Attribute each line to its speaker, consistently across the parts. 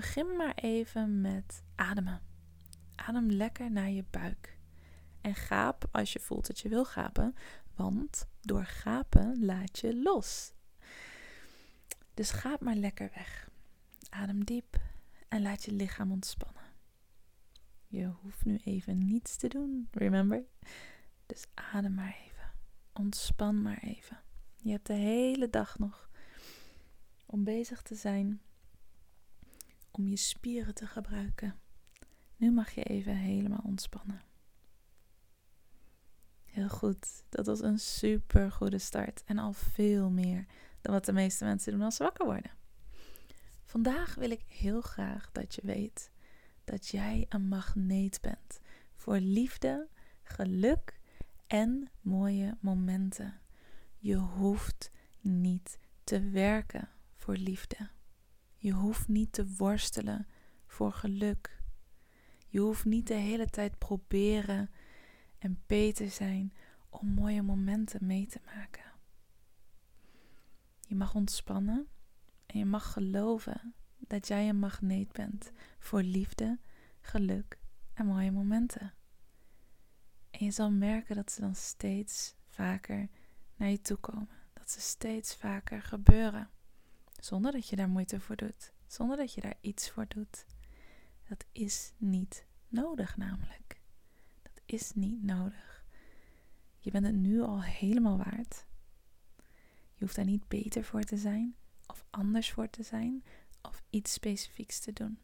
Speaker 1: Begin maar even met ademen. Adem lekker naar je buik. En gaap als je voelt dat je wil gapen, want door gapen laat je los. Dus gaap maar lekker weg. Adem diep en laat je lichaam ontspannen. Je hoeft nu even niets te doen, remember? Dus adem maar even. Ontspan maar even. Je hebt de hele dag nog om bezig te zijn, om je spieren te gebruiken. Nu mag je even helemaal ontspannen. Heel goed, dat was een super goede start en al veel meer dan wat de meeste mensen doen als ze wakker worden. Vandaag wil ik heel graag dat je weet dat jij een magneet bent voor liefde, geluk en mooie momenten. Je hoeft niet te werken voor liefde. Je hoeft niet te worstelen voor geluk. Je hoeft niet de hele tijd proberen en beter zijn om mooie momenten mee te maken. Je mag ontspannen en je mag geloven dat jij een magneet bent voor liefde, geluk en mooie momenten. En je zal merken dat ze dan steeds vaker naar je toe komen. Dat ze steeds vaker gebeuren. Zonder dat je daar moeite voor doet. Zonder dat je daar iets voor doet. Dat is niet nodig namelijk. Dat is niet nodig. Je bent het nu al helemaal waard. Je hoeft daar niet beter voor te zijn of anders voor te zijn of iets specifieks te doen.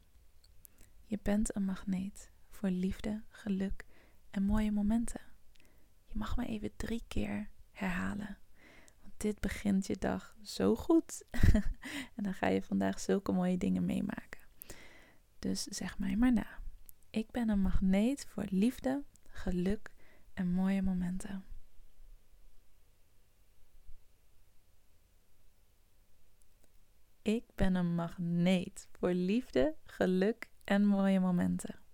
Speaker 1: Je bent een magneet voor liefde, geluk en mooie momenten. Je mag me even drie keer herhalen. Dit begint je dag zo goed. en dan ga je vandaag zulke mooie dingen meemaken. Dus zeg mij maar na. Ik ben een magneet voor liefde, geluk en mooie momenten. Ik ben een magneet voor liefde, geluk en mooie momenten.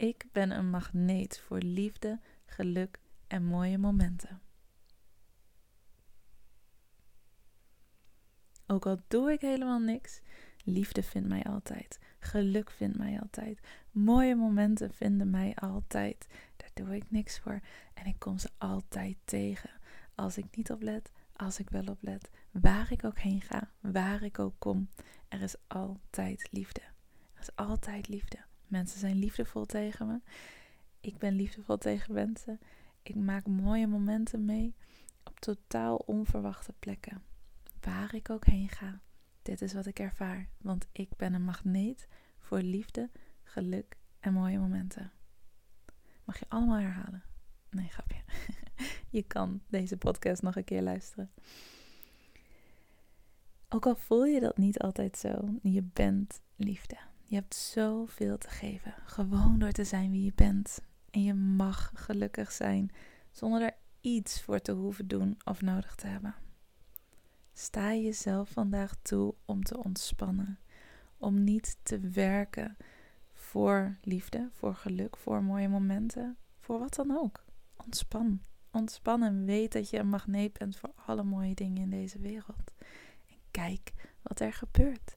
Speaker 1: Ik ben een magneet voor liefde, geluk en mooie momenten. Ook al doe ik helemaal niks, liefde vindt mij altijd. Geluk vindt mij altijd. Mooie momenten vinden mij altijd. Daar doe ik niks voor en ik kom ze altijd tegen. Als ik niet oplet, als ik wel oplet. Waar ik ook heen ga, waar ik ook kom, er is altijd liefde. Er is altijd liefde. Mensen zijn liefdevol tegen me. Ik ben liefdevol tegen mensen. Ik maak mooie momenten mee op totaal onverwachte plekken. Waar ik ook heen ga. Dit is wat ik ervaar, want ik ben een magneet voor liefde, geluk en mooie momenten. Mag je allemaal herhalen? Nee, grapje. je kan deze podcast nog een keer luisteren. Ook al voel je dat niet altijd zo, je bent liefde. Je hebt zoveel te geven, gewoon door te zijn wie je bent. En je mag gelukkig zijn zonder er iets voor te hoeven doen of nodig te hebben. Sta jezelf vandaag toe om te ontspannen, om niet te werken voor liefde, voor geluk, voor mooie momenten, voor wat dan ook. Ontspan. Ontspan en weet dat je een magneet bent voor alle mooie dingen in deze wereld. En kijk wat er gebeurt.